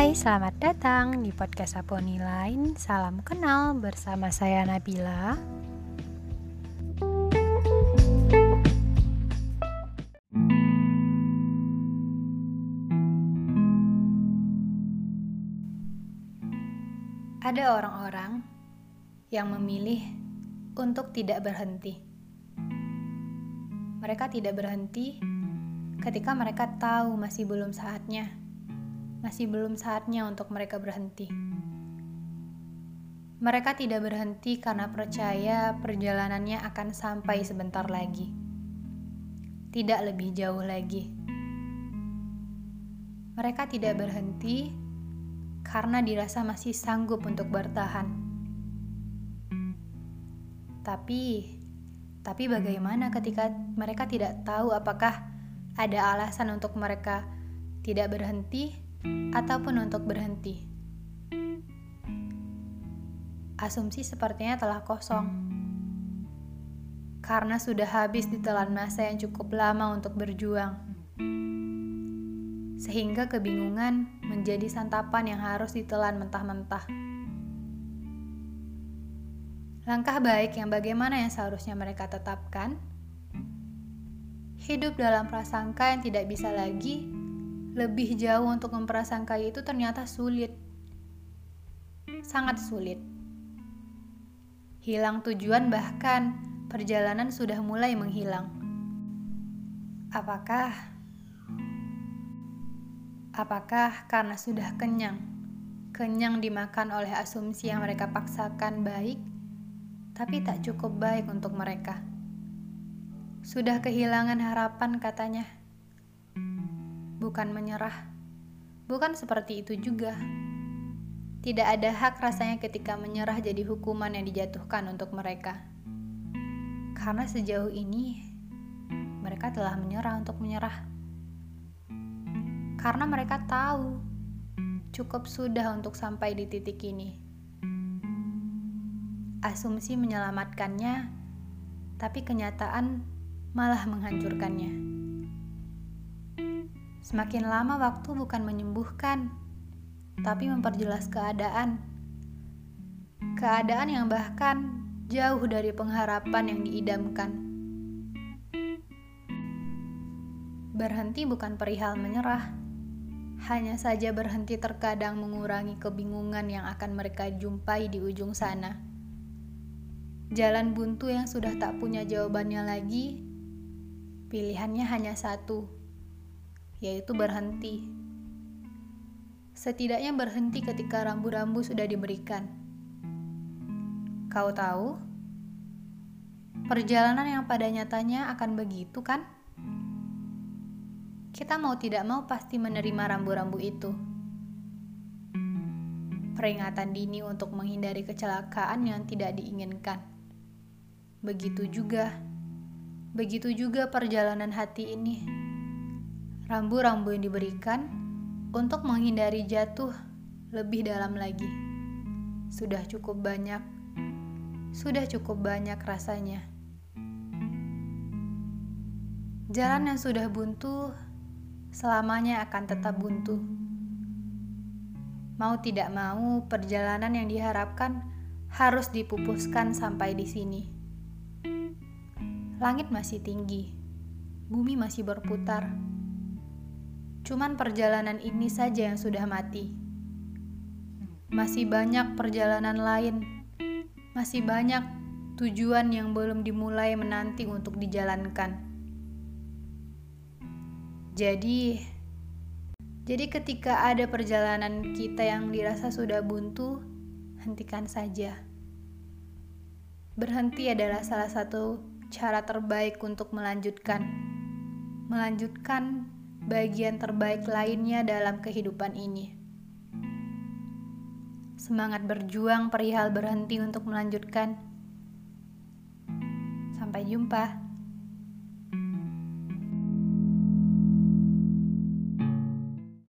Hai, selamat datang di podcast Aponi Lain. Salam kenal bersama saya Nabila. Ada orang-orang yang memilih untuk tidak berhenti. Mereka tidak berhenti ketika mereka tahu masih belum saatnya masih belum saatnya untuk mereka berhenti. Mereka tidak berhenti karena percaya perjalanannya akan sampai sebentar lagi, tidak lebih jauh lagi. Mereka tidak berhenti karena dirasa masih sanggup untuk bertahan. Tapi, tapi bagaimana ketika mereka tidak tahu apakah ada alasan untuk mereka tidak berhenti? Ataupun untuk berhenti. Asumsi sepertinya telah kosong karena sudah habis ditelan masa yang cukup lama untuk berjuang, sehingga kebingungan menjadi santapan yang harus ditelan mentah-mentah. Langkah baik yang bagaimana yang seharusnya mereka tetapkan? Hidup dalam prasangka yang tidak bisa lagi lebih jauh untuk memprasangkai itu ternyata sulit. Sangat sulit. Hilang tujuan bahkan perjalanan sudah mulai menghilang. Apakah Apakah karena sudah kenyang? Kenyang dimakan oleh asumsi yang mereka paksakan baik, tapi tak cukup baik untuk mereka. Sudah kehilangan harapan katanya bukan menyerah. Bukan seperti itu juga. Tidak ada hak rasanya ketika menyerah jadi hukuman yang dijatuhkan untuk mereka. Karena sejauh ini mereka telah menyerah untuk menyerah. Karena mereka tahu cukup sudah untuk sampai di titik ini. Asumsi menyelamatkannya, tapi kenyataan malah menghancurkannya. Semakin lama waktu bukan menyembuhkan, tapi memperjelas keadaan. Keadaan yang bahkan jauh dari pengharapan yang diidamkan. Berhenti bukan perihal menyerah, hanya saja berhenti terkadang mengurangi kebingungan yang akan mereka jumpai di ujung sana. Jalan buntu yang sudah tak punya jawabannya lagi, pilihannya hanya satu yaitu berhenti. Setidaknya berhenti ketika rambu-rambu sudah diberikan. Kau tahu, perjalanan yang pada nyatanya akan begitu kan? Kita mau tidak mau pasti menerima rambu-rambu itu. Peringatan dini untuk menghindari kecelakaan yang tidak diinginkan. Begitu juga, begitu juga perjalanan hati ini rambu-rambu yang diberikan untuk menghindari jatuh lebih dalam lagi. Sudah cukup banyak, sudah cukup banyak rasanya. Jalan yang sudah buntu selamanya akan tetap buntu. Mau tidak mau, perjalanan yang diharapkan harus dipupuskan sampai di sini. Langit masih tinggi, bumi masih berputar Cuman perjalanan ini saja yang sudah mati. Masih banyak perjalanan lain, masih banyak tujuan yang belum dimulai menanti untuk dijalankan. Jadi, jadi ketika ada perjalanan kita yang dirasa sudah buntu, hentikan saja. Berhenti adalah salah satu cara terbaik untuk melanjutkan. Melanjutkan bagian terbaik lainnya dalam kehidupan ini. Semangat berjuang perihal berhenti untuk melanjutkan. Sampai jumpa.